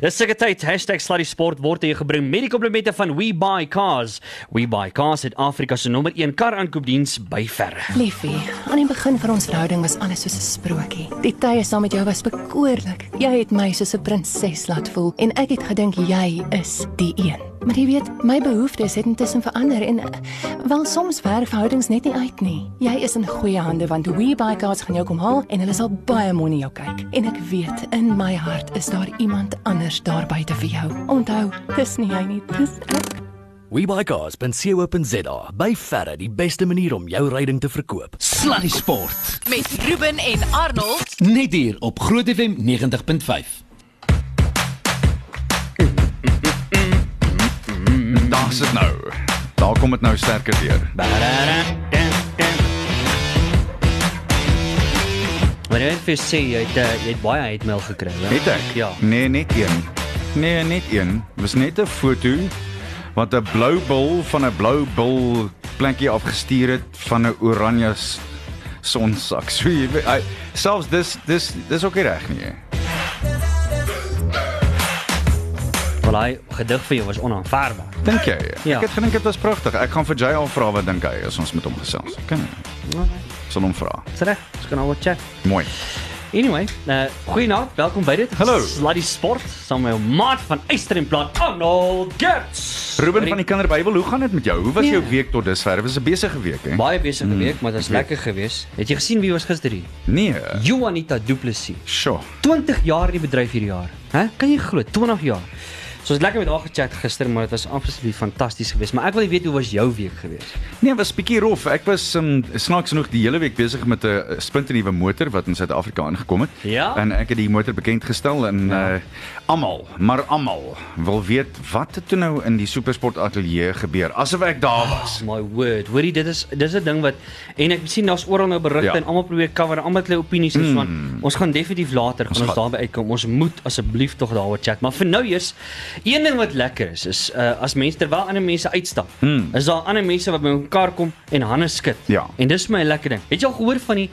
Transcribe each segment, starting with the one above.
Dis sekreteit #sluddysport word hier gebring met die komplimente van We Buy Cars. We Buy Cars het Afrika se nommer 1 kar aankoopdiens by verre. Liefie, aan die begin van ons verhouding was alles soos 'n sprokie. Die tye saam met jou was bekoorlik. Jy het my soos 'n prinses laat voel en ek het gedink jy is die een. Maar jy weet, my behoeftes het intussen verander en wel soms werk verhoudings net nie uit nie. Jy is in goeie hande want We Buy Cars gaan jou kom haal en hulle sal baie mooi na jou kyk. En ek weet in my hart is daar iemand anders daar buite vir jou. Onthou, dis nie jy nie, dis ek. WeBuyCars.co.za by verre die beste manier om jou ryding te verkoop. Sluddy Sport. met Ruben en Arnold. Net hier op Groot FM 90.5. Daar's dit nou. Daar kom dit nou sterker deur. Maar jy het vir sê jy het uh, jy het baie uitmail gekry, hè? Het ek? Ja. Nee, net een. Nee, net een. Was net 'n foto wat 'n blou bil van 'n blou bil plekkie afgestuur het van 'n oranje sonsak. So jy weet, selfs dis dis dis ook nie reg nie. hè. Wel hy gedig vir jou was onaanvaarbaar. Dink jy? Ja. Ek het gedink dit was pragtig. Ek gaan vir Jay al vra wat dink hy as ons met hom gesels. Kan. Sal hom vra. Dis reg. Ons kan al wat chat. Mooi. Anyway, uh goeienaand, welkom by dit. Hallo. Sluddy Sport saam met jou maat van Eyster en Plat, Arnold Gertz. Ruben van die Kinderbybel, hoe gaan dit met jou? Hoe was Nee. jou week tot dusver? Dit was 'n besige week, hè? baie besige week, maar dit was lekker geweest. Het jy gesien wie was gister hier? Nee. Juanita Du Plessis. Sjoe. 20 jaar in die bedryf hierdie jaar. Hè? Kan jy glo? 20 jaar. So ons het lekker met haar gechat gister, maar dit was absoluut fantasties geweest. Maar ek wil weet hoe was jou week geweest? Nee, was bietjie rof. Ek was um, snaaks genoeg die hele week besig met 'n splinternuwe motor wat in Suid-Afrika aangekom het. Ja? En ek het die motor bekend gestel en Ja. uh almal, maar almal wil weet wat het toe nou in die supersport ateljee gebeur asof ek daar was. My word. Hoorie, dit is dis 'n ding wat en ek sien daar's oral nou berigte Ja. en almal probeer cover en almal het hulle opinies en so aan. Mm. Ons gaan definitief later gaan ons gaan. daarby uitkom. Ons moet asseblief tog daaroor chat. Maar vir nou eers een ding wat lekker is is uh, as mense terwyl ander mense uitstap, Mm. is daar ander mense wat by mekaar kom en hande skud. Ja. En dis vir my 'n lekker ding. Het jy al gehoor van die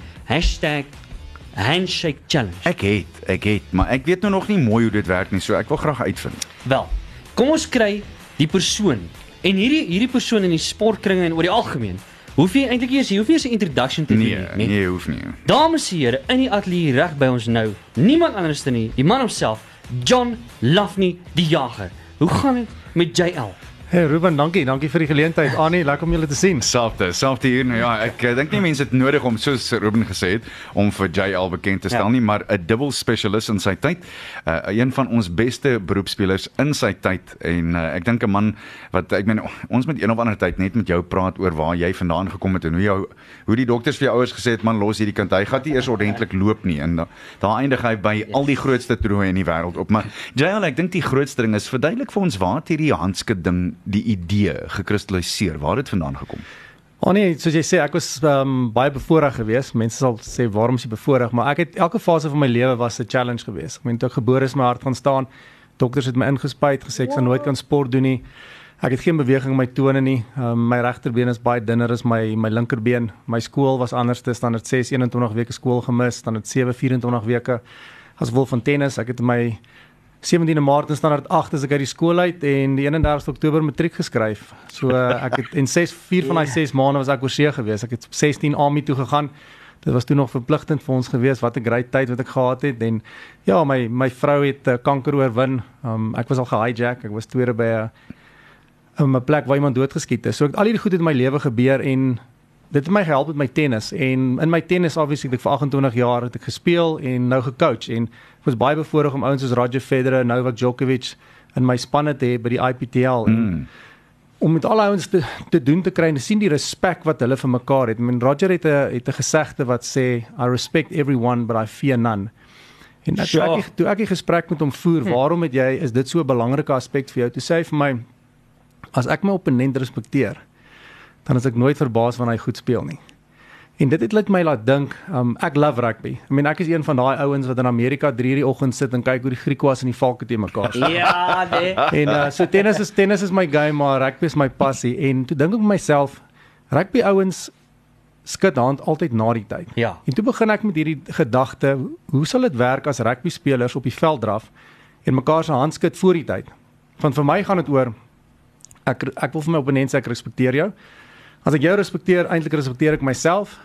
#handshake challenge? Ek het, ek het, maar ek weet nou nog nie mooi hoe dit werk nie, so ek wil graag uitvind. Wel, kom ons kry die persoon en hierdie hierdie persoon in die sportkringe en oor die algemeen. Hoef jy eintlik eers jy hoef nie 'n introduction te doen Nee, nie. nee, hoef nie. Dames en here, in die ateljee reg by ons nou, niemand anders dan nie, die man homself, John Lafney die Jager. Hoe gaan dit met JL? Hey Ruben, dankie, dankie vir die geleentheid. Annie, lekker om julle te sien. Selfde, selfde hier. Nou ja, ek uh, dink nie mense het nodig om soos Ruben gesê het om vir JL bekend te stel Ja. nie, maar 'n dubbel spesialis in sy tyd. Uh, een van ons beste beroepspelers in sy tyd en uh, ek dink 'n man wat ek meen ons met een of ander tyd net met jou praat oor waar jy vandaan gekom het en hoe jou hoe die dokters vir jou ouers gesê het man los hierdie kind. Hy gaan nie eers ordentlik loop nie en da, daar eindig hy by al die grootste toernooie in die wêreld op. Maar JL, ek dink die grootste ding is verduidelik vir ons waar het hierdie handske ding die idee gekristalliseer? Waar het dit vandaan gekom? Annie, soos jy sê, ek was um, baie bevoorreg geweest. Mense sal sê waarom is jy bevoorreg, maar ek het elke fase van my lewe was 'n challenge geweest. Ek meen toe ek gebore is, my hart gaan staan. Dokters het my ingespuit, gesê ek sal nooit kan sport doen nie. Ek het geen beweging in my tone nie. Um, my regterbeen is baie dunner as my my linkerbeen. My skool was anders, standaard 6 21 weke skool gemis, dan het 7 24 weke as gevolg van tennis. Ek het my 17de Maart in standaard 8 as ek uit die skool uit en die 31ste Oktober matriek geskryf. So uh, ek het en 6 4 van daai 6 maande was ek oorsee gewees. Ek het op 16 AMI toe gegaan. Dit was toe nog verpligtend vir ons gewees. Wat 'n great tyd wat ek gehad het en ja, my my vrou het uh, kanker oorwin. Um, ek was al gehijack. Ek was tweede by 'n 'n plek waar iemand doodgeskiet is. So ek het al hierdie goed het in my lewe gebeur en dit het my gehelp met my tennis en in my tennis obviously ek vir 28 jaar het ek gespeel en nou gecoach en ek was baie bevoorreg om ouens soos Roger Federer, Novak Djokovic in my spanne te hê by die IPTL en Mm. om met al ouens te te doen te kry en sien die respek wat hulle vir mekaar het. I mean Roger het 'n het 'n gesegde wat sê I respect everyone but I fear none. En ek, toe Sure. ek toe ek die gesprek met hom voer, Hm. waarom het jy is dit so 'n belangrike aspek vir jou? Toe sê hy vir my as ek my opponent respekteer, dan is ek nooit verbaas wanneer hy goed speel nie. En dit het net my laat dink, um, ek love rugby. I mean ek is een van daai ouens wat in Amerika 3 uur die oggend sit en kyk hoe die Griekwas en die Valke te mekaar speel. Ja, nee. En uh, so tennis is tennis is my game, maar rugby is my passie en toe dink ek vir myself, rugby ouens skud hand altyd na die tyd. Ja. En toe begin ek met hierdie gedagte, hoe sal dit werk as rugby spelers op die veld draf en mekaar se hand skud voor die tyd. Want vir my gaan dit oor ek ek wil vir my opponent sê ek respekteer jou. As ek jou respekteer, eintlik respekteer ek myself.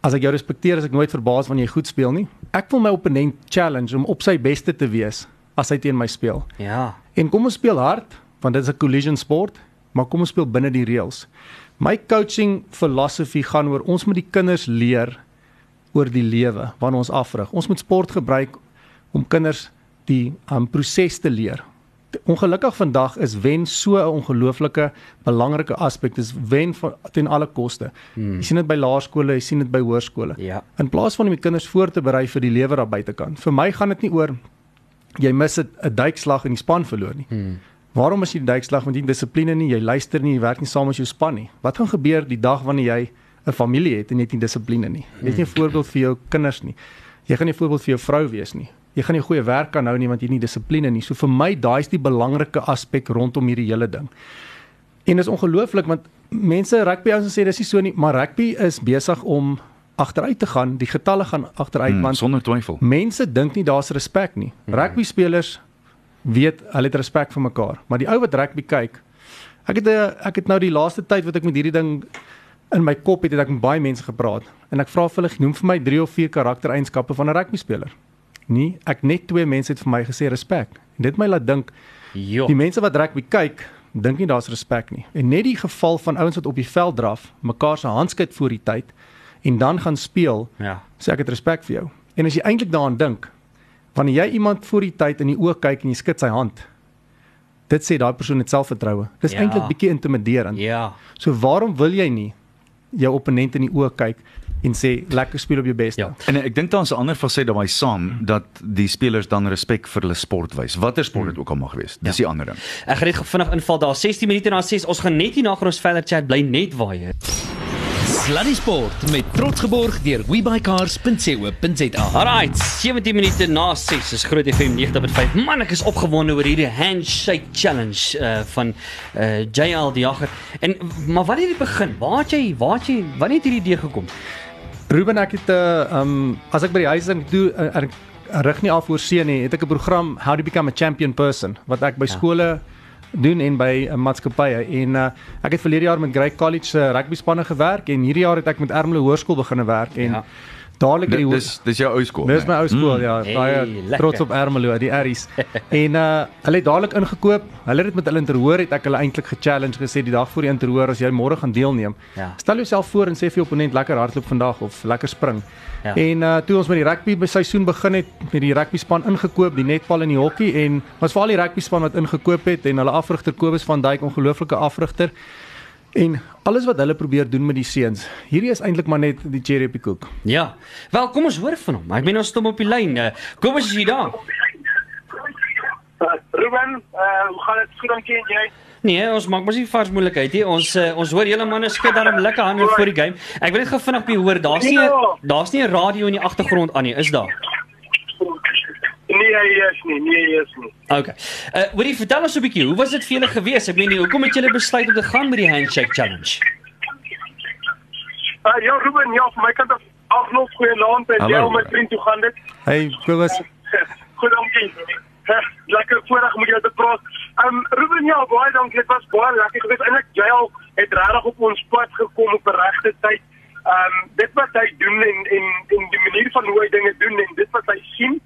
As ek jou respekteer, is ek nooit verbaas wanneer jy goed speel nie. Ek wil my opponent challenge om op sy beste te wees as hy teen my speel. Ja. En kom ons speel hard, want dit is 'n collision sport, maar kom ons speel binne die reëls. My coaching filosofie gaan oor ons moet die kinders leer oor die lewe wanneer ons afrig. Ons moet sport gebruik om kinders die um, proses te leer. Ongelukkig vandag is wen so 'n ongelooflike belangrike aspek. Dis wen van ten alle koste. Hmm. Jy sien dit by laerskole, jy sien dit by hoërskole. Ja. In plaas van om die kinders voor te berei vir die lewe daar buitekant. Vir my gaan dit nie oor jy mis 'n duikslag en die span verloor nie. Hmm. Waarom as jy die duikslag want jy het dissipline nie, jy luister nie, jy werk nie saam met jou span nie. Wat gaan gebeur die dag wanneer jy 'n familie het en jy het nie dissipline nie? Jy het nie 'n voorbeeld vir jou kinders nie. Jy gaan nie 'n voorbeeld vir jou vrou wees nie. Jy gaan nie goeie werk kan hou nie want jy nie dissipline nie. So vir my daai is die belangrike aspek rondom hierdie hele ding. En dit is ongelooflik want mense rugby ouens sê dis nie so nie, maar rugby is besig om agteruit te gaan. Die getalle gaan agteruit Hmm, want sonder twyfel. mense dink nie daar's respek nie. Rugby spelers weet hulle het respek vir mekaar, maar die ou wat rugby kyk, ek het ek het nou die laaste tyd wat ek met hierdie ding in my kop het, het ek met baie mense gepraat en ek vra vir hulle noem vir my 3 of 4 karaktereienskappe van 'n rugby Nee, ek net twee mense het vir my gesê respek. En dit my laat dink Jo. die mense wat rugby kyk, dink nie daar's respek nie. En net die geval van ouens wat op die veld draf, mekaar se handskud voor die tyd en dan gaan speel, Ja. sê ek het respek vir jou. En as jy eintlik daaraan dink, wanneer jy iemand voor die tyd in die oë kyk en jy skud sy hand, dit sê daai persoon het selfvertroue. Dis Ja. eintlik bietjie intimiderend. Ja. So waarom wil jy nie jou opponent in die oë kyk en sê lekker speel op jou beste? Ja. En ek dink daar's 'n ander fasette daarbey saam dat die spelers dan respek vir hulle sport wys. Watter sport dit ook al mag wees. Dis Ja. die ander ding. Ek gaan net vinnig inval daar 16 minute na 6. Ons gaan net hier na gaan ons verder chat bly net waar jy. Sluddy Sport met trots geborg deur webycars.co.za. Alright, 17 minute na 6 is Groot FM 90.5. Man, ek is opgewonde oor hierdie handshake challenge uh van uh JL die Jager. En maar wanneer het dit begin? Waar het jy waar het jy wanneer het hierdie idee gekom? Ruben ek het 'n uh, um as ek by die huis dink toe uh, er, rig nie af oor seën nie, het ek 'n program How to Become a Champion Person wat ek by Ja. skole doen en by uh, maatskappye en uh, ek het verlede jaar met Grey College se uh, rugby spanne gewerk en hierdie jaar het ek met Ermelo Hoërskool begine werk en Ja. Dadelik in die Dis dis, dis jou ou skool. Dis my ou skool Mm. ja, Hey, baie lekker. trots op Ermelo, die Aries. en uh hulle het dadelik ingekoop. Hulle het dit met hulle interhoor het ek hulle eintlik ge-challenge gesê die dag voor die interhoor as jy môre gaan deelneem. Ja. Stel jouself voor en sê vir jou opponent lekker hardloop vandag of lekker spring. Ja. En uh toe ons met die rugby by seisoen begin het met die rugby span ingekoop, die netbal en die hokkie en was veral die rugby span wat ingekoop het en hulle afrigter Kobus van Dijk ongelooflike afrigter. En alles wat hulle probeer doen met die seuns. Hierdie is eintlik maar net die cherry op die koek. Ja. Wel, kom ons hoor van hom. Ek meen ons stom op die lyn. Uh, Kom ons is jy daar. Uh, Ruben, uh, hoe gaan dit? Goed dankie en jy? Nee, ons maak mos nie vars moeilikheid nie. Ons uh, ons hoor julle manne skud daarom lekker hande voor die game. Ek wil net gou vinnig by hoor. Daar's nie daar's nie 'n radio in die agtergrond aan nie, is daar? Nee, hy is nie. Nee, hy is nie. Okay. Uh hoorie, vertel ons 'n bietjie, hoe was dit vir julle gewees? Ek meen, hoekom het julle besluit om te gaan met die handshake challenge? Uh, ja, Ruben, ja, van my kant af afloop goeie naand en Hallo. jy my vriend, hoe gaan dit? Hey Kobus, Goed dankie. Heh, Lekker voorreg om met jou te praat. Um Ruben, ja, baie dankie. Dit was baie lekker geweest. Eintlik Jael het regtig op ons pad gekom op regte tyd. Um dit wat hy doen en en en die manier van hoe hy dinge doen en dit wat hy sien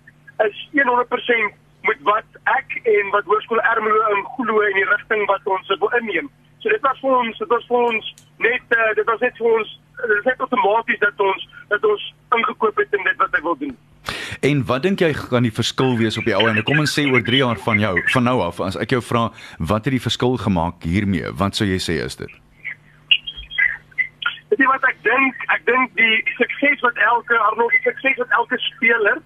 is 100% met wat ek en wat Hoërskool Ermelo in glo in die rigting wat ons wil inneem. So dit was vir ons, dit was vir ons net uh, dit was net vir ons dit is net outomaties dat ons dat ons ingekoop het in dit wat hy wil doen. En wat dink jy gaan die verskil wees op die ou en kom ons sê oor 3 jaar van jou van nou af as ek jou vra wat het die verskil gemaak hiermee? Wat sou jy sê is dit? Weet jy wat ek dink? Ek dink die sukses wat elke Arnold, die sukses wat elke speler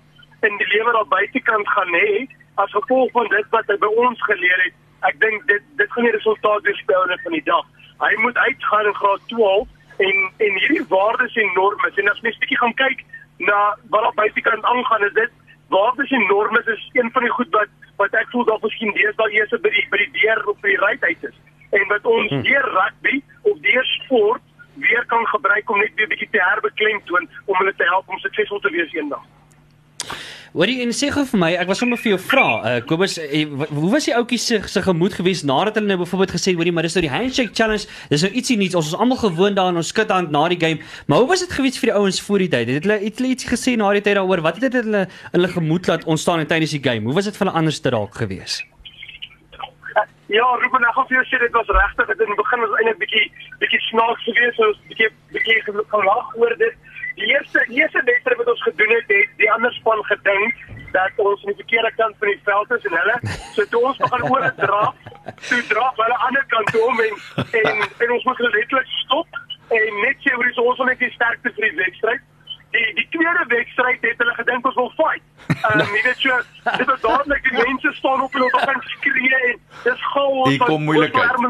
in die lewe daar buitekant gaan hê as gevolg van dit wat hy by ons geleer het. Ek dink dit dit gaan die resultaat weerspieël van die dag. Hy moet uitgaan in graad 12 en en hierdie waardes en normes en as mens bietjie gaan kyk na wat daar buitekant aangaan is dit waardes en normes is een van die goed wat wat ek voel dalk miskien deesdae eers by die by die deur op die ry uit is en wat ons deur rugby of deur sport weer kan gebruik om net weer bietjie te herbeklemtoon om hulle te help om suksesvol te wees eendag. Hoorie en sê gou vir my, ek was sommer vir jou vra, uh, Kobus, uh, hoe was die ouetjie se se gemoed geweest nadat hulle nou byvoorbeeld gesê het, hoorie, maar dis nou die handshake challenge, dis nou ietsie nuuts. Ons is almal gewoond daaraan, ons skud hand na die game. Maar hoe was dit geweest vir die ouens voor die tyd? Het hulle hulle iets gesê na die tyd daaroor? Wat het hulle in hulle gemoed laat ontstaan tydens die game? Hoe was dit vir hulle anders te dalk geweest? Ja, Ruben, ek vir jou sê dit was regtig. Dit in die begin was eintlik bietjie bietjie snaaks geweest, ons bietjie bietjie gelag oor dit. Die eerste die eerste wedstryd wat ons gedoen het, het die ander span gedink dat ons aan die verkeerde kant van die veld is en hulle so toe ons begin oor dra, toe dra hulle aan die ander kant om en en, en ons moet letterlik stop en net sê hoe ons ons net die sterkste vir die wedstryd. Die die tweede wedstryd het hulle gedink ons wil fight. Ehm um, jy weet so, dit was dadelik die mense staan op en hulle begin skree en dis chaos. Hier kom moeilikheid.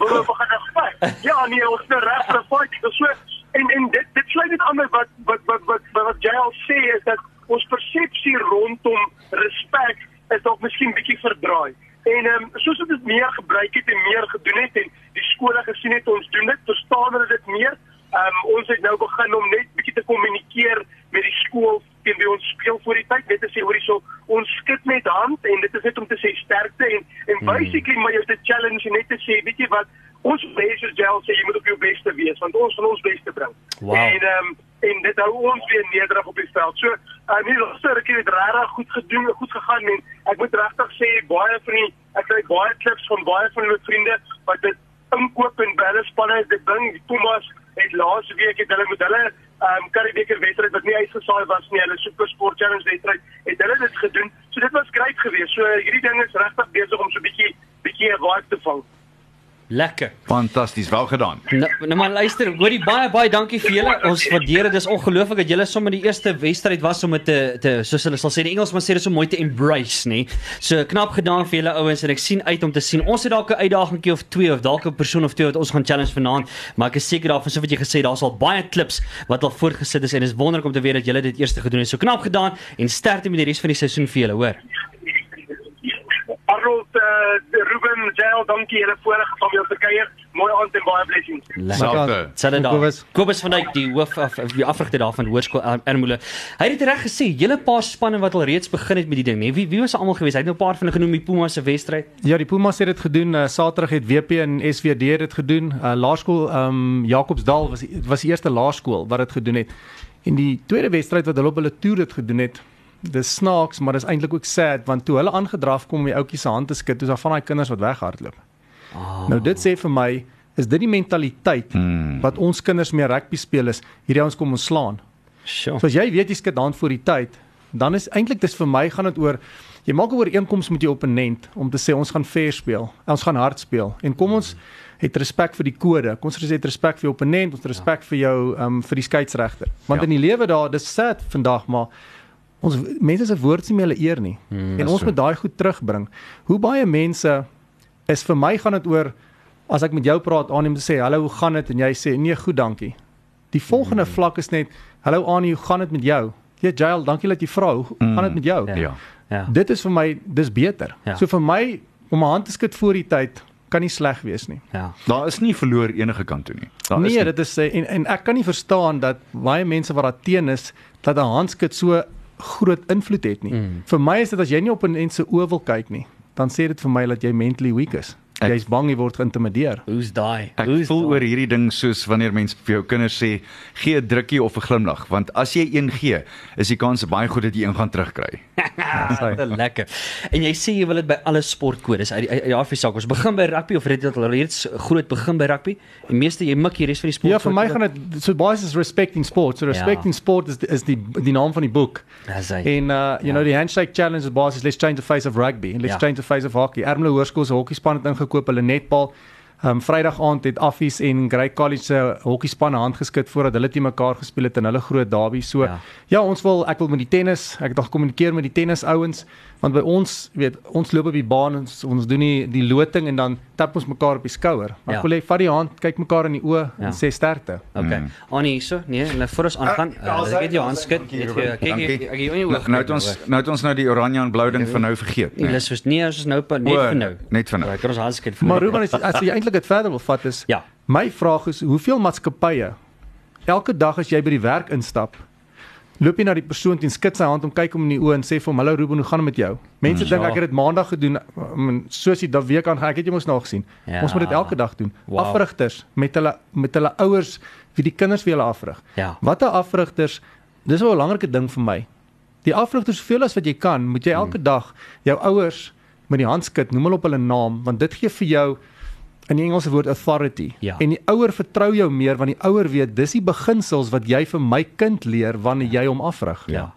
Hulle begin fight. Ja, nee, ons is reg vir 'n fight. Dit is so en en dit dit sluit dit aan met wat wat wat wat wat JL sê is dat ons persepsie rondom respek is dalk miskien bietjie verdraai. En ehm um, soos dit meer gebruik het en meer gedoen het en die skole gesien het ons doen dit, verstaan hulle dit meer. Ehm um, ons het nou begin om net bietjie te kommunikeer met die skool teen wie ons speel voor die tyd. Net te sê hoorie so ons skud met hand en dit is net om te sê sterkte en en hmm. basically maar jy 'n challenge net te sê, weet jy wat, ons basies gel sê jy moet op jou beste wees want ons van ons beste bring. Wow. En ehm um, en dit hou ons weer nederig op die veld. So, uh, nee, laaste rukkie het regtig goed gedoen, goed gegaan en ek moet regtig sê baie van die ek kry baie klips van baie van my vriende wat dit inkoop en balle spanne dit ding Pumas het laas week het hulle met hulle ehm um, Karibeker wedstryd wat nie uitgesaai was nie, hulle Super Sport Challenge wedstryd, het hulle dit gedoen. So dit was great geweest. So hierdie ding is regtig besig om so 'n bietjie bietjie 'n vibe te vang. Lekker. Fantasties, wel gedaan. Nou, nou maar luister, hoorie baie baie dankie vir julle. Ons waardeer dit. Dis ongelooflik dat julle sommer die eerste wedstryd was om dit te te soos hulle sal sê in Engels maar sê dit so mooi te embrace, nê. So knap gedaan vir julle ouens en ek sien uit om te sien. Ons het dalk 'n uitdagingkie of twee of dalk 'n persoon of twee wat ons gaan challenge vanaand, maar ek is seker daarvan so wat jy gesê, daar's al baie klips wat al voorgesit is en dit is wonderlik om te weet dat julle dit eers gedoen het. So knap gedaan en sterkte met die res van die seisoen vir julle, hoor. Arnold uh, Ruben Jael, dankie julle voorreg om jou te kuier. Mooi aand en baie blessings. Sal dan. Kobus. Kobus van Dijk die hoof af die afrigter daarvan Hoërskool Er- Ermelo. Hy het dit reg gesê, julle paar spanne wat al reeds begin het met die ding, nee. Wie wie was almal gewees? Hy het nou 'n paar van hulle genoem die Puma se wedstryd. Ja, die Pumas het dit gedoen. Uh, Saterdag het WP en SWD dit gedoen. Uh, laerskool ehm um, Jacobsdal was was die eerste laerskool wat dit gedoen het. En die tweede wedstryd wat hulle op hulle toer dit gedoen het, dis snaaks, maar dis eintlik ook sad want toe hulle aangedraf kom om die ouetjie se hand te skud, is daar van daai kinders wat weghardloop. Oh. Nou dit sê vir my, is dit die mentaliteit Hmm. wat ons kinders meer rugby speel is, hierdie ouens kom ons slaan. Sjoe. So as jy weet jy skud hand voor die tyd, dan is eintlik dis vir my gaan dit oor jy maak 'n ooreenkoms met jou opponent om te sê ons gaan fair speel. Ons gaan hard speel en kom ons het respek vir die kode. Kom ons het respek vir jou opponent, ons respek vir jou um vir die skeieregter. Want Ja. in die lewe daar, dis sad vandag, maar ons mense se woord is nie meer hulle eer nie. Hmm, en ons so. moet daai goed terugbring. Hoe baie mense is vir my gaan dit oor as ek met jou praat aan om te sê hallo, hoe gaan dit en jy sê nee, goed, dankie. Die volgende Hmm. vlak is net hallo Annie, hoe gaan dit met jou? Ja, Jael, dankie dat jy vra. Hoe Mm. gaan dit met jou? Ja. Ja. Ja. Dit is vir my dis beter. Ja. So vir my om 'n hand te skud voor die tyd kan nie sleg wees nie. Ja. Daar is nie verloor enige kant toe nie. Daar is Nee, nie. dit is en en ek kan nie verstaan dat baie mense wat daar teen is dat 'n handskud so groot invloed het nie. Mm. Vir my is dit as jy nie op 'n mens se oë wil kyk nie, dan sê dit vir my dat jy mentally weak is. Jy's bang jy word geïntimideer. Hoe's daai? Ek Hoe's voel daai? oor hierdie ding soos wanneer mense vir jou kinders sê gee 'n drukkie of 'n glimlag want as jy een gee is die kans baie goed dat jy een gaan terugkry. Dit lekker. En jy sê jy wil dit by alle sportkodes uit die die afie saak. Ons begin by rugby of het dit al reeds groot begin by rugby? Die meeste jy mik hier res van die sport. Ja, vir my gaan dit so baie is respecting sport. So respecting Ja. sport is is die die naam van die boek. Dis hy. En uh you Ja. know die handshake challenge is basies let's change the face of rugby and let's Ja. change the face of hockey. Ermelo Hoërskool se hokkiespan het ingekoop hulle netbal. Um Vrydag aand het Affies en Grey College se hokkiespan hand geskit voordat hulle teen mekaar gespeel het in hulle groot derby. So Ja. ja. ons wil ek wil met die tennis, ek het al gekommunikeer met die tennis ouens want by ons, weet, ons loop op die baan en ons, ons doen die die loting en dan tap ons mekaar op die skouer. Maar Ja. ek wil hê vat die hand, kyk mekaar in die oë Ja. en sê sterkte. Okay. Mm. Annie hierso. Nee, nou voor ons aangaan, uh, ek het jou hand skud. Kyk, ek ek jou nie Nou oog. nou het ons nou het ons nou die oranje en blou ding van nou vergeet. Nee, dis nee, ons is nou net vir nou. net vir nou. Kan ons hand skud Maar. Ruben, as, as jy eintlik dit verder wil vat is Ja. My vraag is hoeveel maatskappye elke dag as jy by die werk instap loop jy na die persoon toe en skud sy hand om kyk hom in die oë en sê vir hom hallo Ruben hoe gaan dit met jou mense Hmm. dink Ja. ek het dit maandag gedoen mean, soos die week aangaan ek het jy mos nou gesien Ja. ons moet dit elke dag doen Wow. afrigters met hulle met hulle ouers wie die kinders vir hulle afrig Ja. watter afrigters dis 'n belangrike ding vir my die afrigters soveel as wat jy kan moet jy elke dag jou ouers met die hand skud noem hulle op hulle naam want dit gee vir jou in die Engelse woord authority. Ja. En die ouer vertrou jou meer want die ouer weet dis die beginsels wat jy vir my kind leer wanneer jy hom afrig. Ja.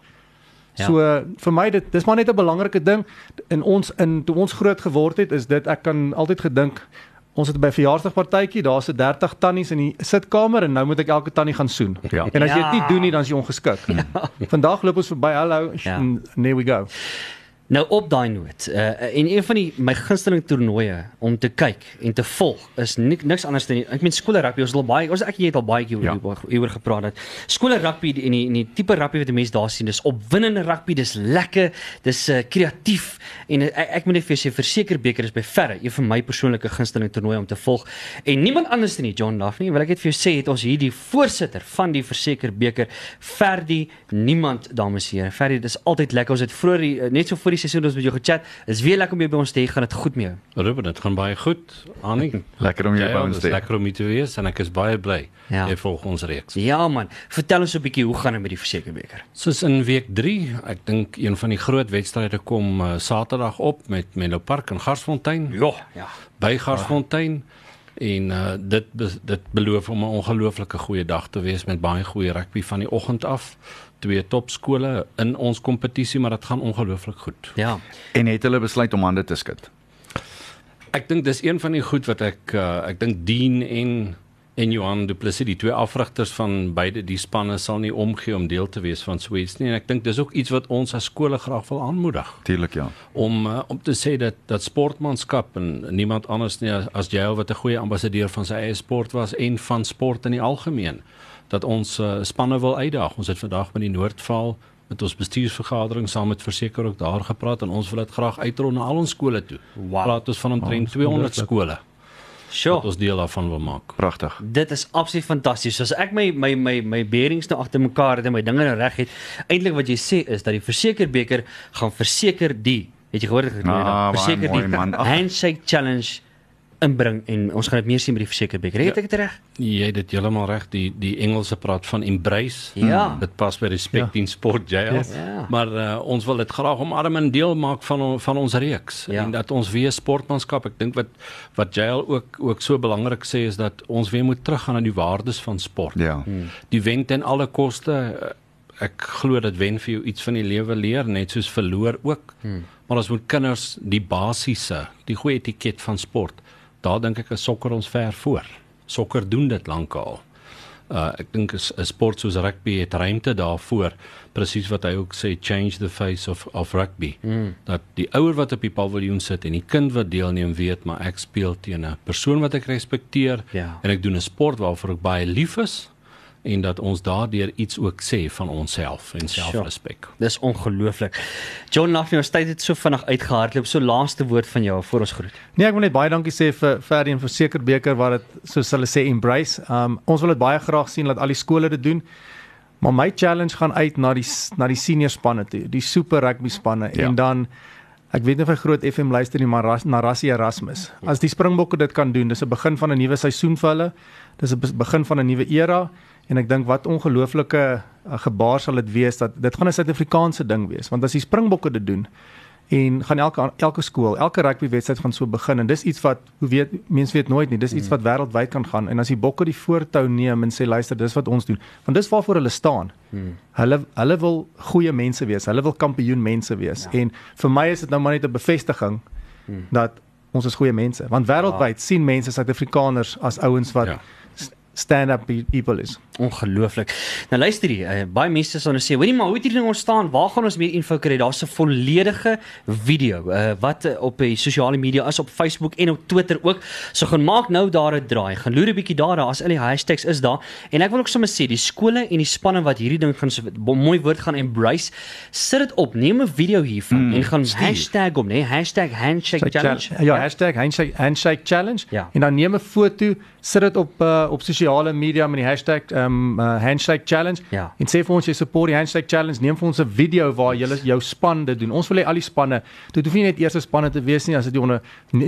Ja. So uh, vir my dit dis maar net 'n belangrike ding in ons in toe ons groot geword het is dit ek kan altyd gedink ons het by 'n verjaarsdagpartytjie daar's 'n 30 tannies in die sitkamer en nou moet ek elke tannie gaan soen. Ja. En as jy Ja. dit nie doen nie dan is jy ongeskik. Ja. Vandag loop ons verby hallo Ja. en there we go. Nou op daai noot, uh, en een van die my gunsteling toernooie om te kyk en te volg is nik, niks anders dan ek meen skole rugby, ons het al baie ons ek jy het al baie keer Ja. oor oor gepraat dat skole rugby en die en die tipe rugby wat die mense daar sien, dis opwindende rugby, dis lekker, dis uh, kreatief en uh, ek, ek moet net vir jou sê verseker beker is by verre een van my persoonlike gunsteling toernooie om te volg. En niemand anders nie, John Daphne, wil ek net vir jou sê het ons hier die voorsitter van die verseker beker, Ferdi Niemand dames en here. Ferdi, dit is altyd lekker. Ons het vroeër net so voor die seisoen ons met jou gechat. Dis weer lekker om jou by ons te hê. Gaan dit goed met jou? Ruben, dit gaan baie goed. Annie. Lekker om jou Ja, by ja, ons te hê. Lekker om hier te wees en ek is baie bly. Ja. Jy volg ons reeks. Ja man, vertel ons 'n bietjie hoe gaan dit met die verseker beker? Soos in week 3, ek dink een van die groot wedstryde kom uh, Saterdag op met Menlo Park in Garsfontein. Ja, ja. By Garsfontein. En uh, dit dit beloof om 'n ongelooflike goeie dag te wees met baie goeie rugby van die oggend af. Twee topskole in ons kompetisie, maar dit gaan ongelooflik goed. Ja. En het hulle besluit om hande te skud. Ek dink dis een van die goed wat ek uh, ek dink Dean en en Johan Du Plessis, die twee afrigters van beide die spanne sal nie omgee om deel te wees van so iets nie en ek dink dis ook iets wat ons as skole graag wil aanmoedig Tuurlik ja. om uh, om te sê dat dat sportmanskap en niemand anders nie as, as jy wat 'n goeie ambassadeur van sy eie sport was en van sport in die algemeen dat ons uh, spanne wil uitdaag. Ons het vandag met die Noordvaal met ons bestuursvergadering saam met verseker ook daar gepraat en ons wil dit graag uitrol na al ons skole toe. Wow. Praat ons van omtrent 200 skole Sure. wat ons deel daarvan wil maak. Pragtig. Dit is absoluut fantasties. As ek my my my my beerings nou agter mekaar het en my dinge nou reg het, eintlik wat jy sê is dat die versekerbeker gaan verseker die, het jy gehoor dit? Ah, verseker die man. Handshake challenge inbring en ons gaan dit meer sien by die versekerbeker. Het ek dit reg? Jy het dit heeltemal reg. Die die Engelse praat van embrace. Ja. Dit pas by respect ja. in sport jy. Yes. Ja. Maar uh, ons wil dit graag omarm en deel maak van van ons reeks Ja. en dat ons weer sportmanskap. Ek dink wat wat jy ook ook so belangrik sê is dat ons weer moet teruggaan na die waardes van sport. Ja. Die wen ten alle koste uh, ek glo dat wen vir jou iets van die lewe leer net soos verloor ook. Hmm. Maar ons moet kinders die basiese, die goeie etiket van sport. Daar dink ek is sokker ons ver voor. Sokker doen dit lankal. Uh ek dink 'n sport soos rugby het ruimte daarvoor. Presies wat hy ook sê change the face of of rugby. Mm. Dat die ouer wat op die paviljoen sit en die kind wat deelneem weet maar ek speel teen 'n persoon wat ek respekteer Ja. en ek doen 'n sport waarvoor ek baie lief is en dat ons daardeur iets ook sê van onsself en selfrespek. Dis ongelooflik. John Laffy, ons tyd het so vinnig uitgehardloop. So laaste woord van jou voor ons groet. Nee, ek wil net baie dankie sê vir Ferdi en verseker beker wat dit soos hulle sê embrace. Um ons wil dit baie graag sien dat al die skole dit doen. Maar my challenge gaan uit na die na die senior spanne toe, die super rugby spanne Ja. en dan ek weet nie of hy groot FM luister nie, maar Ras, na Rassie Erasmus. As die Springbokke dit kan doen, dis 'n begin van 'n nuwe seisoen vir hulle. Dis 'n be- begin van 'n nuwe era en ek dink wat ongelooflike uh, gebaar sal dit wees dat dit gaan 'n Suid-Afrikaanse ding wees, want as die Springbokke dit doen, en gaan elke elke skool, elke rugby wedstryd gaan so begin en dis iets wat hoe weet mense weet nooit nie, dis iets wat wêreldwyd kan gaan en as die bokke die voortou neem en sê luister, dis wat ons doen. Want dis waarvoor hulle staan. Hmm. Hulle hulle wil goeie mense wees. Hulle wil kampioen mense wees. Ja. En vir my is dit nou maar net 'n bevestiging hmm. dat ons is goeie mense. Want wêreldwyd ja. sien mense Suid-Afrikaners as ouens wat Ja. Ja. stand-up pe- people is. Ongelooflik. Nou luister hier, uh, baie mense sal nou sê, hoorie maar hoe het hierdie ding ontstaan? Waar gaan ons meer info kry? Daar's 'n volledige video uh, wat uh, op die sosiale media is op Facebook en op Twitter ook. So gaan maak nou daar 'n draai. Gaan loer 'n bietjie daar, daar as al die hashtags is daar. En ek wil ook sommer sê, die skole en die spanne wat hierdie ding gaan so mooi woord gaan embrace, sit dit op. Neem 'n video hiervan mm, en gaan stuur. hashtag om, nee, hashtag handshake challenge. Ja, hashtag handshake, handshake challenge Ja. en dan neem 'n foto, sit dit op uh, op sosiale sosiale media met die hashtag um uh, handshake challenge Ja. en sê vir ons jy support die handshake challenge. Neem vir ons 'n video waar jy jou span dit doen. Ons wil hê al die spanne, dit hoef nie net eerste spanne te wees nie as dit onder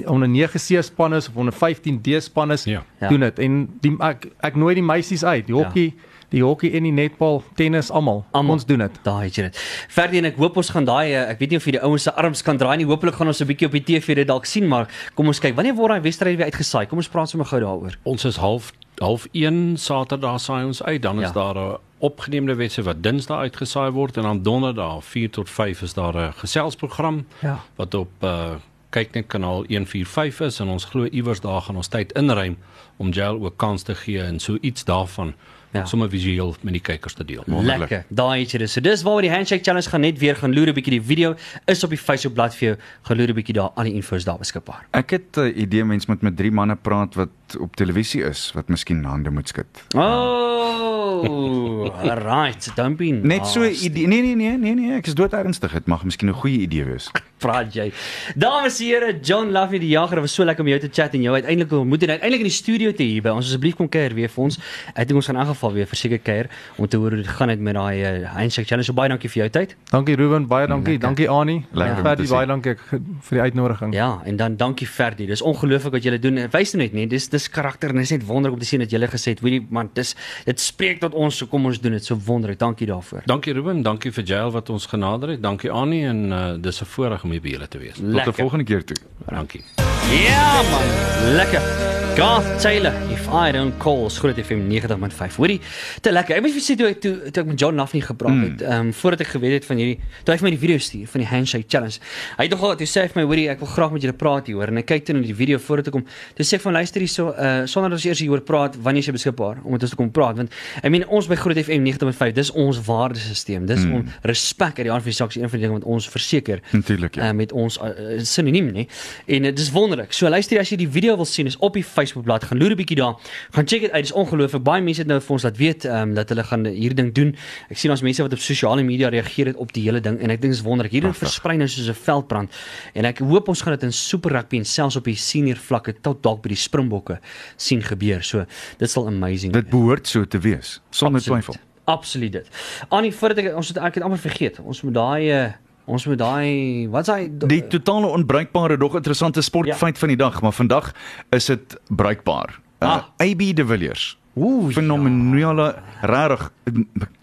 onder 9C span is of onder 15D span is, Ja. Ja. doen dit. En die ek ek nooi die meisies uit, die hokkie, die hokkie en die netbal, tennis almal. Ons doen dit. Daai het jy dit. Verdien ek hoop ons gaan daai eh, ek weet nie of jy die ouens se arms kan draai nie. Hopelik gaan ons 'n bietjie op die TV dit dalk sien, maar kom ons kyk. Wanneer word daai wedstryd weer uitgesaai? Kom ons praat sommer gou daaroor. Ons is half half 1 Saterdag saai ons uit, dan is Ja. daar 'n opgeneemde wedstryd wat Dinsdag uitgesaai word en dan Donderdag 4 tot 5 is daar 'n geselsprogram Ja. wat op uh kyk net kanaal 145 is en ons glo iewers daar gaan ons tyd inruim om Jail ook kans te gee en so iets daarvan Ja. sommer visueel met die kykers te deel. Wonderlik. Lekker. Daai jy dit. So dis waaroor die handshake challenge gaan net weer gaan loer 'n bietjie die video is op die Facebook bladsy vir jou. Gaan loer 'n bietjie daar al die info is daar beskikbaar. Ek het 'n idee mens moet met drie manne praat wat op televisie is wat miskien hande moet skud. Oh, right. Don't be Net so 'n nasty. idee. Nee nee nee nee nee, ek is dood ernstig. Dit mag miskien 'n goeie idee wees. praat jy. Dames en here, John Luffy die jager, was so lekker om jou te chat en jou uiteindelik ontmoet en uiteindelik in die studio te hier by ons. Asseblief kom kuier weer vir ons. Ek dink ons gaan in elk geval weer verseker kuier om te hoor hoe dit gaan het met daai uh, handshake challenge. So baie dankie vir jou tyd. Dankie Ruben, baie dankie. Lekker. Dankie Annie. Lekker te sien. baie dankie vir die uitnodiging. Ja, en dan dankie Ferdi. Dis ongelooflik wat julle doen. En Wys net net, dis dis karakter en dis net wonderlik om te sien dat julle gesê het, weet jy man, dis dit spreek tot ons, so kom ons doen dit. So wonderlik. Dankie daarvoor. Dankie Ruben, dankie vir Jail wat ons genader het. Dankie Annie en uh, dis 'n voorreg om hier by julle te wees. Tot 'n volgende keer toe. Dankie. Ja man, lekker. Garth Taylor, if I don't call, Groot FM 90.5. Hoorie, te lekker. Ek moet vir sê toe toe, toe ek met John Nuffney gepraat het, ehm um, voordat ek geweet het van hierdie, toe hy vir my die video stuur van die handshake challenge. Hy het nogal toe sê hy vir my, hoorie, ek wil graag met julle praat hier hoor en ek kyk toe na die video voordat ek kom. Toe sê ek van luister hier so uh sonder dat ons eers hieroor praat, wanneer is jy beskikbaar om met ons te kom praat want I mean ons by Groot FM 90.5, dis ons waardesisteem. Dis mm. ons respek uit die aard van die saak een van die dinge wat ons verseker Natuurlik ja. uh, met ons uh, sinoniem nê. En dit uh, is wonderlik. So luister as jy die video wil sien is op die Facebookblad. Gaan loer 'n bietjie daar. Gaan check dit uit. Dit is ongelooflik. Baie mense het nou vir ons laat weet ehm um, dat hulle gaan hierdie ding doen. Ek sien ons mense wat op sosiale media reageer het op die hele ding en ek dink dit is wonderlik. Hierdie ding versprei nou soos 'n veldbrand. En ek hoop ons gaan dit in super rugby en selfs op die senior vlakke tot dalk by die Springbokke sien gebeur. So dit sal amazing Dit behoort so te wees sonder twyfel. Absoluut dit. Annie, voordat ek ons het ek het amper vergeet. Ons moet daai uh, ons moet daai wat's daai Die totale onbruikbare dog interessante sportfeit ja. van die dag, maar vandag is dit bruikbaar. Uh, Ah. AB de Villiers. Ooh, Fenomenale regtig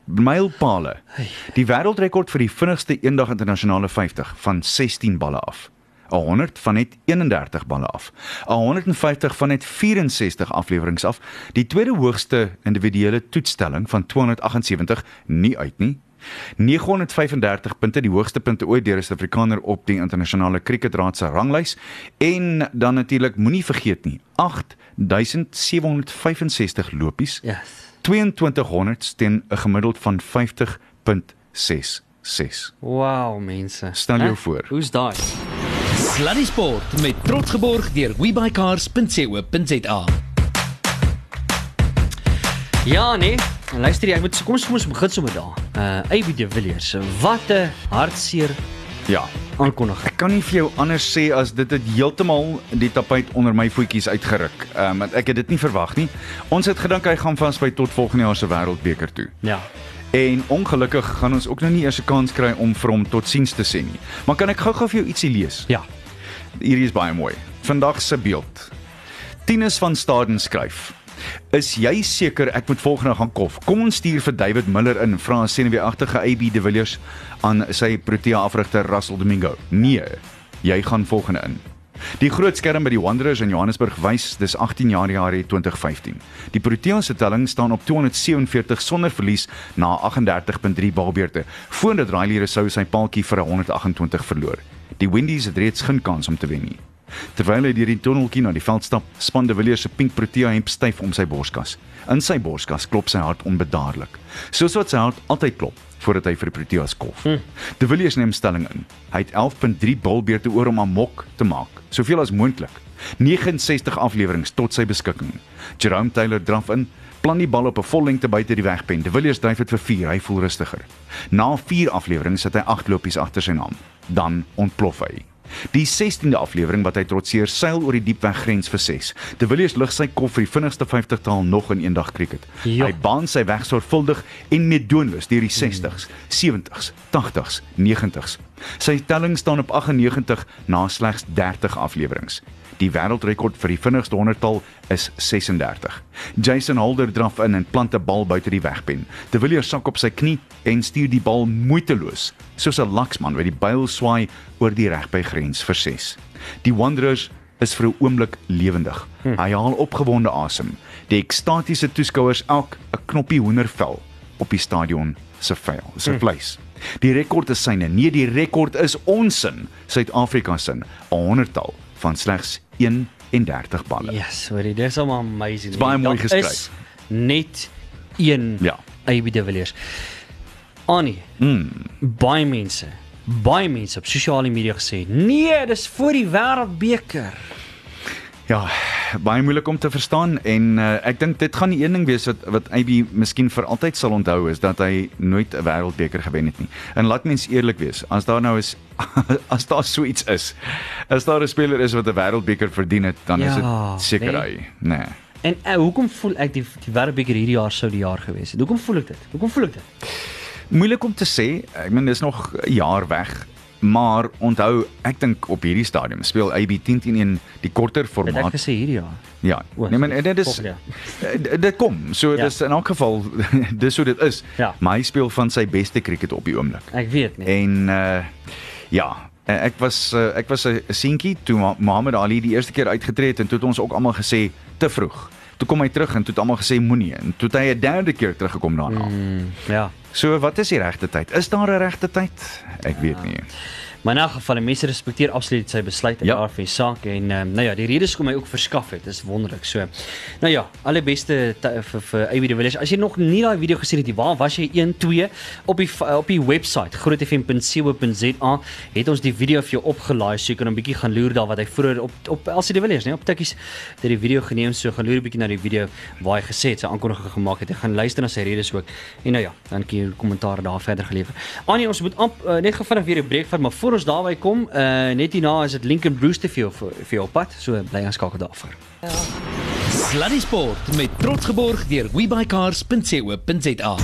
mylpale. Die wêreldrekord vir die vinnigste eendag internasionale 50 van 16 balle af. 'n 100 van net 31 balle af. 'n 150 van net 64 afleweringe af. Die tweede hoogste individuele toetstelling van 278 nie uit nie. 935 punte, die hoogste punte ooit deur 'n Suid-Afrikaner op die internasionale kriketraad se ranglys en dan natuurlik moenie vergeet nie, 8765 lopies. Yes. 2200 teen 'n gemiddeld van 50.66. Wow, mense. Stel jou Hè? voor. Hoe's daai? Sluddy Sport met trots geborg deur webycars.co.za. Ja, nee. En Luister jy, ek moet kom ons kom ons begin sommer daar. Uh AB de Villiers, wat 'n hartseer Ja, aankondiging. Ek kan nie vir jou anders sê as dit het heeltemal die tapuit onder my voetjies uitgeruk. Ehm um, ek het dit nie verwag nie. Ons het gedink hy gaan vasby tot volgende jaar se wêreldbeker toe. Ja. En ongelukkig gaan ons ook nou nie eers 'n kans kry om vir hom totsiens te sê nie. Maar kan ek gou-gou vir jou ietsie lees? Ja. Hierdie is baie mooi. Vandag se beeld. Tinus van Staden skryf: Is jy seker ek moet volgende gaan kof? Kom ons stuur vir David Miller in, vra 'n senuweeagtige AB de Villiers aan sy Protea afrigter Russell Domingo. Nee, jy gaan volgende in. Die groot skerm by die Wanderers in Johannesburg wys dis 18 Januarie 2015. Die Protea se telling staan op 247 sonder verlies na 38.3 balbeurte, voordat Riley Rousseau sy paaltjie vir 128 verloor. Die Windies het reeds geen kans om te wen nie. Terwyl hy deur die tonneltjie na die veld stap, span de Villiers se pink Protea hemp styf om sy borskas. In sy borskas klop sy hart onbedaarlik, soos wat sy hart altyd klop voordat hy vir die Proteas kolf. Hm. De Villiers neem stelling in. Hy het 11.3 balbeurte oor om amok te maak, soveel as moontlik. 69 afleweringe tot sy beskikking. Jerome Taylor draf in, plan die bal op 'n vollengte buite die wegpen. De Villiers dryf dit vir 4, hy voel rustiger. Na 4 afleweringe sit hy 8 lopies agter sy naam. Dan ontplof hy. Die 16de aflewering wat hy trotseer seil oor die diepweggrens vir 6. De Villiers lig sy kop vir die vinnigste 50-taal nog in eendag cricket. Ja. Hy baan sy weg sorgvuldig en meedoenloos deur die 60s, 70s, 80s, 90s. Sy telling staan op 98 na slegs 30 afleweringe. Die wêreldrekord vir die vinnigste 100-tal is 36. Jason Holder draf in en plant 'n bal buite die wegpen. De Villiers sak op sy knie en stuur die bal moeiteloos, soos 'n laksman wat die byl swaai oor die regbygrens vir 6. Die Wanderers is vir 'n oomblik lewendig. Hm. Hy haal opgewonde asem. Die ekstatiese toeskouers elk 'n knoppie hoendervel op die stadion se vel, se vleis. Die rekord is syne. Nee, die rekord is ons sin, Suid-Afrika se, 'n 100-tal van slegs 31 balle. Yes, hoorie, dis al amazing. Dis baie mooi geskryf. is Net een Ja. AB de Villiers. Annie, Mm. baie mense, baie mense op sosiale media gesê, "Nee, dis vir die wêreldbeker." Ja, baie moeilik om te verstaan en uh, ek dink dit gaan die een ding wees wat wat AB miskien vir altyd sal onthou is dat hy nooit 'n wêreldbeker gewen het nie. En laat mens eerlik wees, as daar nou is as daar so iets is, as daar 'n speler is wat 'n wêreldbeker verdien het, dan is Ja, dit seker nee. hy. Nee. En uh, hoekom voel ek die die wêreldbeker hierdie jaar sou die jaar gewees het? Hoekom voel ek dit? Hoekom voel ek dit? Moeilik om te sê. Ek meen dis nog 'n jaar weg. Maar onthou, ek dink op hierdie stadium speel AB 10 teen 1 die korter Het ek formaat. gesê hierdie jaar? Ja. O, Nee, maar dit is Eh, dit kom. So Ja. dis in elk geval dis hoe dit is. Ja. Maar hy speel van sy beste cricket op die oomblik. Ek weet nie. En uh ja, eh, ek was uh, ek was 'n seentjie toe Mohammed Ali die eerste keer uitgetree het en toe het ons ook almal gesê te vroeg. Toe kom hy terug en toe het almal gesê moenie en toe het hy 'n derde keer teruggekom daarna. Mm, ja. So wat is die regte tyd? Is daar 'n regte tyd? Ek weet nie. Maar in elk geval, die mense respekteer absoluut sy besluit in Ja. ja. die saak en um, nou ja, die redes kom hy ook verskaf het. Dis wonderlik. So. Nou ja, alle beste te- vir vir AB de Villiers. As jy nog nie daai video gesien het nie, waar was jy 1 2 op die op die webwerf grootfm.co.za het ons die video vir jou opgelaai so jy kan 'n bietjie gaan loer daar wat hy vroeër op op LC de Villiers, nee, op tikkies het die video geneem so gaan loer 'n bietjie na die video waar hy gesê het sy aankondiging gemaak het. Ek gaan luister na sy redes ook. En nou ja, dan kan jy kommentaar daar verder gelewer. Anie, ons moet amp, uh, net gou vinnig weer 'n breek vat, maar voor ons daarby kom, uh, net hierna is dit Lincoln Brewster vir jou vir, jou op pad. So bly aanskakel daarvoor. Sluddy Sport met trots geborg deur webycars.co.za.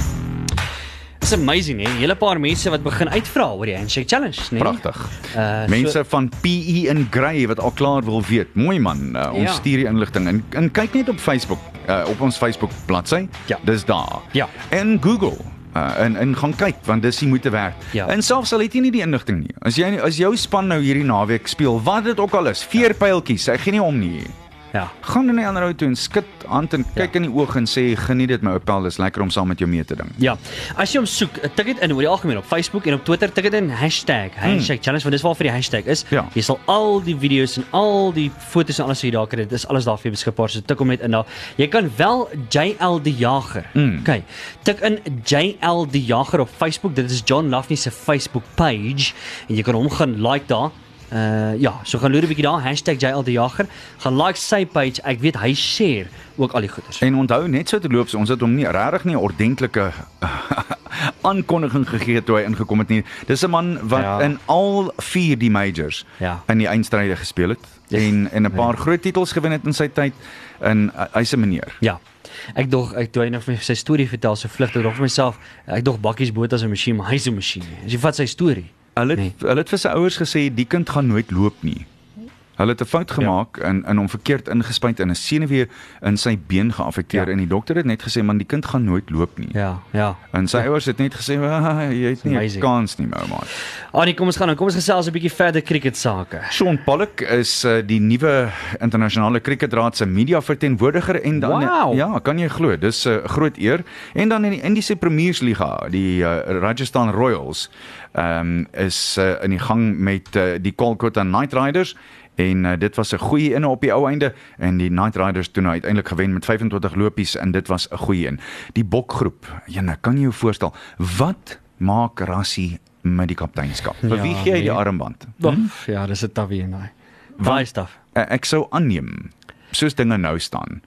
It's amazing, hè. 'n Hele paar mense wat begin uitvra oor die handshake challenge, né? Pragtig. Uh, Mense so, van PE in Grey wat al klaar wil weet. Mooi man, uh, ons Ja. stuur die inligting en, en kyk net op Facebook, uh, op ons Facebook bladsy. Ja. Dis daar. Ja. En Google uh, en en gaan kyk want dis die moeite werd. Ja. En selfs al het jy nie die inligting nie. As jy as jou span nou hierdie naweek speel, wat dit ook al is, veerpyltjies, ek gee nie om nie. Ja. Gaan in die ander ou toe en skud hand en kyk Ja. in die oë en sê geniet dit my Opel, dis lekker om saam met jou mee te ding. Ja. As jy hom soek, tik dit in oor die algemeen op Facebook en op Twitter, tik dit in hashtag handshake challenge want dis waar vir die hashtag is. Hmm. Ja. Jy sal al die video's en al die foto's en alles wat jy daar kry, dit is alles daar vir beskikbaar. So tik hom net in daar. Jy kan wel JL die Jager. Mm. Okay. Tik in JL die Jager op Facebook. Dit is John Lafney se Facebook page en jy kan hom gaan like daar. Uh ja, so gaan loer 'n bietjie daar #JL die Jager. Gaan like sy page. Ek weet hy share ook al die goeders. En onthou net so te loop, ons het hom nie regtig nie 'n ordentlike aankondiging gegee toe hy ingekom het nie. Dis 'n man wat Ja. ja. in al 4 die majors Ja. in die eindstryde gespeel het Yes. en en 'n paar groot titels gewen het in sy tyd en uh, hy's 'n meneer. Ja. Ek dog ek toe hy nou vir my sy storie vertel so vlug ek dog vir myself ek dog bakkies boot as 'n masjien maar hy's 'n masjien. As jy vat sy storie. Hulle het, Nee. hulle het vir sy ouers gesê die kind gaan nooit loop nie. Hulle het 'n fout gemaak ja. en in hom verkeerd ingespuit en 'n senuwee in sy been geaffekteer Ja. en die dokter het net gesê man die kind gaan nooit loop nie. Ja, ja. En sy ouers het net gesê "Ah, jy het nie 'n kans nie, ou man. Annie, kom ons gaan dan. Kom ons gesels 'n bietjie verder cricket sake. Sean Pollock is uh, die nuwe internasionale kriketraad se media verteenwoordiger en dan Wow. ja, kan jy glo, dis 'n uh, groot eer. En dan in die Indiese Premiersliga, die uh, Rajasthan Royals, um, is uh, in die gang met uh, die Kolkata Knight Riders en uh, dit was 'n goeie een op die ou einde en die Knight Riders toe nou uiteindelik gewen met 25 lopies en dit was 'n goeie een. Die bokgroep, jene, kan jy jou voorstel wat maak Rassie met die kapteinskap? Vir Ja, wie gee hy die nee. armband? Hmm? Ja, dis 'n tawie daai. Baie staf. Uh, ek sou aanneem soos dinge nou staan.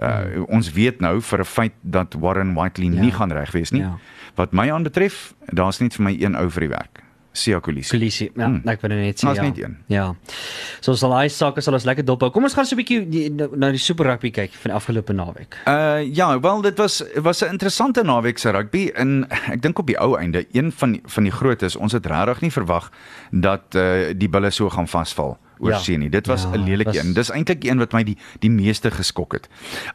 Uh ons weet nou vir 'n feit dat Warren Whiteley ja. nie gaan reg wees nie. Ja. Wat my aanbetref, daar's net vir my een ou vir die werk. Sia Kolisi. Kolisi. Ja, hmm. ek wil net sê Daar's ja. net een. Ja. So sal hy sake sal ons lekker dop hou. Kom ons gaan so 'n bietjie na die Super Rugby kyk van afgelope naweek. Uh ja, wel dit was was 'n interessante naweek se rugby en ek dink op die ou einde een van van die grootes ons het regtig nie verwag dat uh die bulle so gaan vasval oor Ja. see nie. Dit was Ja, 'n lelike was- een. Dis eintlik een wat my die die meeste geskok het.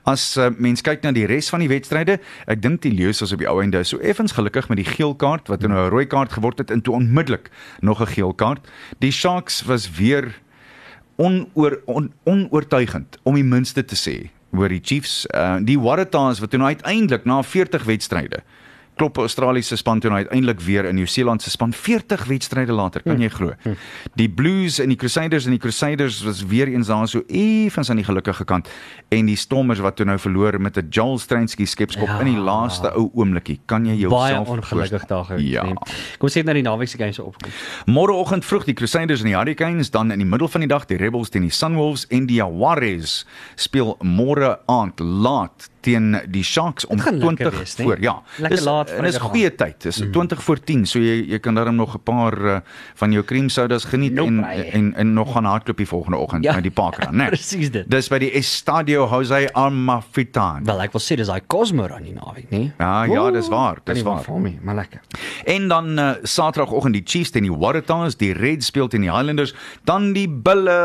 As uh, mens kyk na die res van die wedstryde, ek dink die Lions was op die ou einde so effens gelukkig met die geel kaart wat nou 'n rooi kaart geword het en toe onmiddellik nog 'n geel kaart. Die Sharks was weer onoor on, onoortuigend om die minste te sê oor die Chiefs. Uh die Waratahs wat toe nou uiteindelik na 40 wedstryde klop Australiese span toe nou uiteindelik weer in Nieu-Seeland se span 40 wedstryde later, kan jy glo. Die Blues en die Crusaders en die Crusaders was weer eens daar so effens aan die gelukkige kant en die Stormers wat toe nou verloor met 'n Joel Stransky skepskop Ja. in die laaste ou oomblikie. Kan jy Baie jouself ongelukkig daar gewees, Ja. nee. Kom ons kyk na die naweek se games opkom. Môreoggend vroeg die Crusaders en die Hurricanes, dan in die middel van die dag die Rebels teen die Sunwolves en die Jaguars speel môre aand laat teen die Sharks om Dit gaan lekker 20 wees, nee? voor. Ja. Lekker dis, laat en dis Vrydag goeie tyd. Dis mm. 20 voor 10, so jy jy kan daarom nog 'n paar uh, van jou cream sodas geniet Nope, en, nee. en en nog gaan hardloop die volgende oggend Ja. met die parkrun, né? Presies dit. Dis by die Estadio Jose Amalfitani. Wel, ek wil sê dis daai Cosmo run die naweek, nee? Ja, ja, dis waar, dis waar. Vir my, maar lekker. En dan uh, Saterdagoggend die Chiefs teen die Waratahs, die Reds speel teen die Highlanders, dan die Bulle,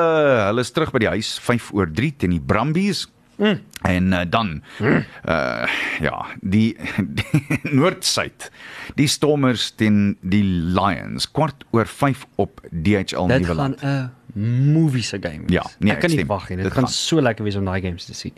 hulle is terug by die huis 5 oor 3 teen die Brumbies. Mm. En uh, dan mm. uh ja, die, die Noord-Suid. Die Stormers teen die Lions kwart oor 5 op DHL Dit Nuwe gaan. 'n movie se game wees. Ja, nee, ek kan ek nie wag nie. Dit Dit gaan gaan. so lekker wees om daai games te sien.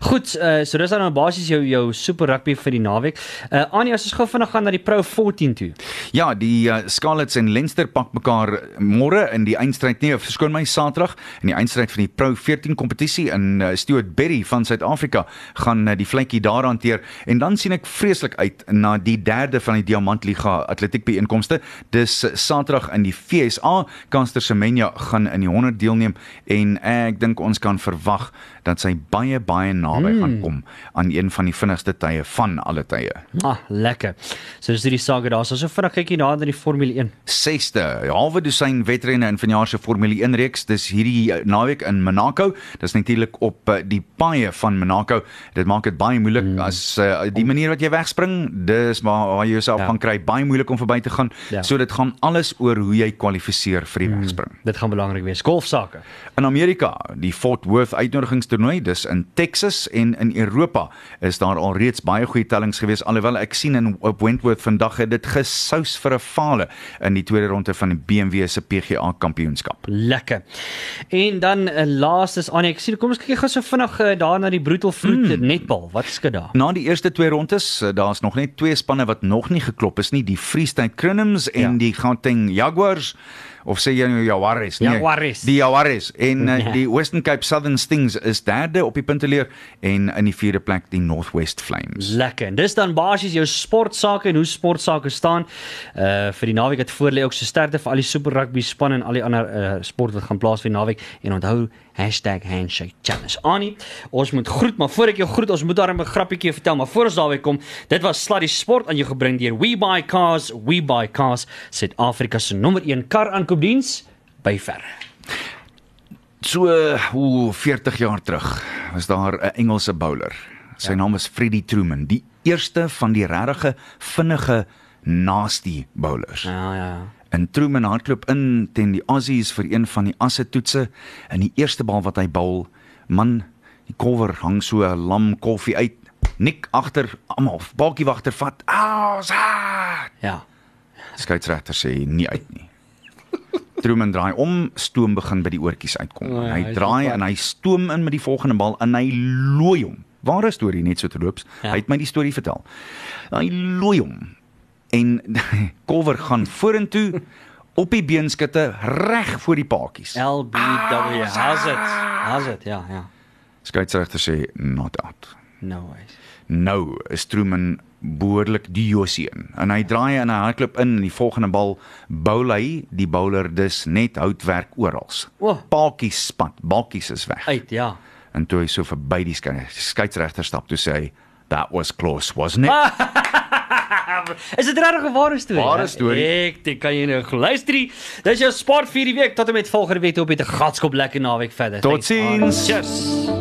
Goed, uh, so dis dan nou basies jou jou super rugby vir die naweek. Uh Anie, as ons gou vinnig gaan na die Pro 14 toe. Ja, die uh, Scarlets en Leinster pak mekaar môre in die eindstryd nie, verskoon my Saterdag in die eindstryd van die Pro 14 kompetisie in uh, Stuart Berry van Suid-Afrika gaan uh, die vletjie daar hanteer en dan sien ek vreeslik uit na die derde van die Diamantliga atletiek byeenkomste. Dis Saterdag in die FSA. Caster Semenya gaan in die 100 deelneem en ek dink ons kan verwag dat sy baie baie naby mm. gaan kom aan een van die vinnigste tye van alle tye. Ah, lekker. So dis hierdie saga daar. So so vinnig kykie na na die Formule 1. sesde halwe dosyn wedrenne in vanjaar se Formule 1 reeks dis hierdie eh, naweek in Monaco dis natuurlik op eh, die paaie van Monaco dit maak dit baie moeilik mm. as uh, die manier wat jy wegspring dis waar, waar jy jouself Ja. gaan kry baie moeilik om verby te gaan Ja. so dit gaan alles oor hoe jy kwalifiseer vir die mm. wegspring Dit gaan belangrik wees. Golfsake. In Amerika, die Fort Worth uitnodigingstoernooi, dis in Texas en in Europa is daar al reeds baie goeie tellings gewees alhoewel ek sien in op Wentworth vandag het dit gesous vir 'n fale in die tweede ronde van die BMW se PGA kampioenskap. Lekker. En dan uh, laastes Anie, ek sien kom ons kyk gou so vinnig uh, daar na die Brutal Fruit mm. netbal. Wat skud daar? Na die eerste twee rondes, eh, daar's nog net twee spanne wat nog nie geklop is nie, die Free State Crinums en ja. die Gauteng Jaguars of sê jy nou Jaguars? Nee, Jaguares. Die Jaguars en Ja. uh, die Western Cape Southern Stings is derde op die punteleer en in die vierde plek die Northwest Flames. Lekker. En dis dan basies jou sportsake en hoe sportsake staan. Uh vir die naweek het voorlê ook so sterkte vir al die super rugby span en al die ander uh sport wat gaan plaas vir die naweek en onthou #handshake challenge. Annie, ons moet groet, maar voor ek jou groet, ons moet daar 'n grappietjie vertel, maar voor ons daarby kom, dit was Sluddy Sport aan jou gebring deur We Buy Cars, We Buy Cars, Suid-Afrika se nommer 1 kar aankoopdiens by ver. So hoe 40 jaar terug was daar 'n Engelse bowler. Sy ja. naam is Freddie Truman, die eerste van die regtige vinnige nasty bowlers. Ja, ja, En Truman hardloop in teen die Aussies vir een van die asse toetse en die eerste bal wat hy bowl, man, die kolwer hang so 'n lam koffie uit. Nik agter almal, balkie wagter vat. Aus! Ja. Skeieregter sê nie uit nie. Truman draai om, stoom begin by die oortjies uitkom. O ja, hy hy draai en hy stoom in met die volgende bal en hy looi hom. Ware storie net so te loops. Ja. Hy het my die storie vertel. Hy looi hom en Kolwer gaan vorentoe op die beenskutte reg voor die paadjies. LBW. It? How's it? Ja, ja. Skeieregter sê not out. No ways. Nou is Truman behoorlik die Josie in. En hy draai en hy hardloop in en die volgende bal bowl hy die bowler dus net houtwerk oral. O. Paadjies spat, balkies is weg. Uit, ja. En toe hy so verby die skei- skeieregter stap, toe sê hy that was close, wasn't it? Is dit regtig 'n ware storie? Ware storie. Ek dit kan jy nou luister. Dis jou sport vir die week tot en met volgende week op met 'n gatskop lekker naweek verder. Totsiens. Cheers.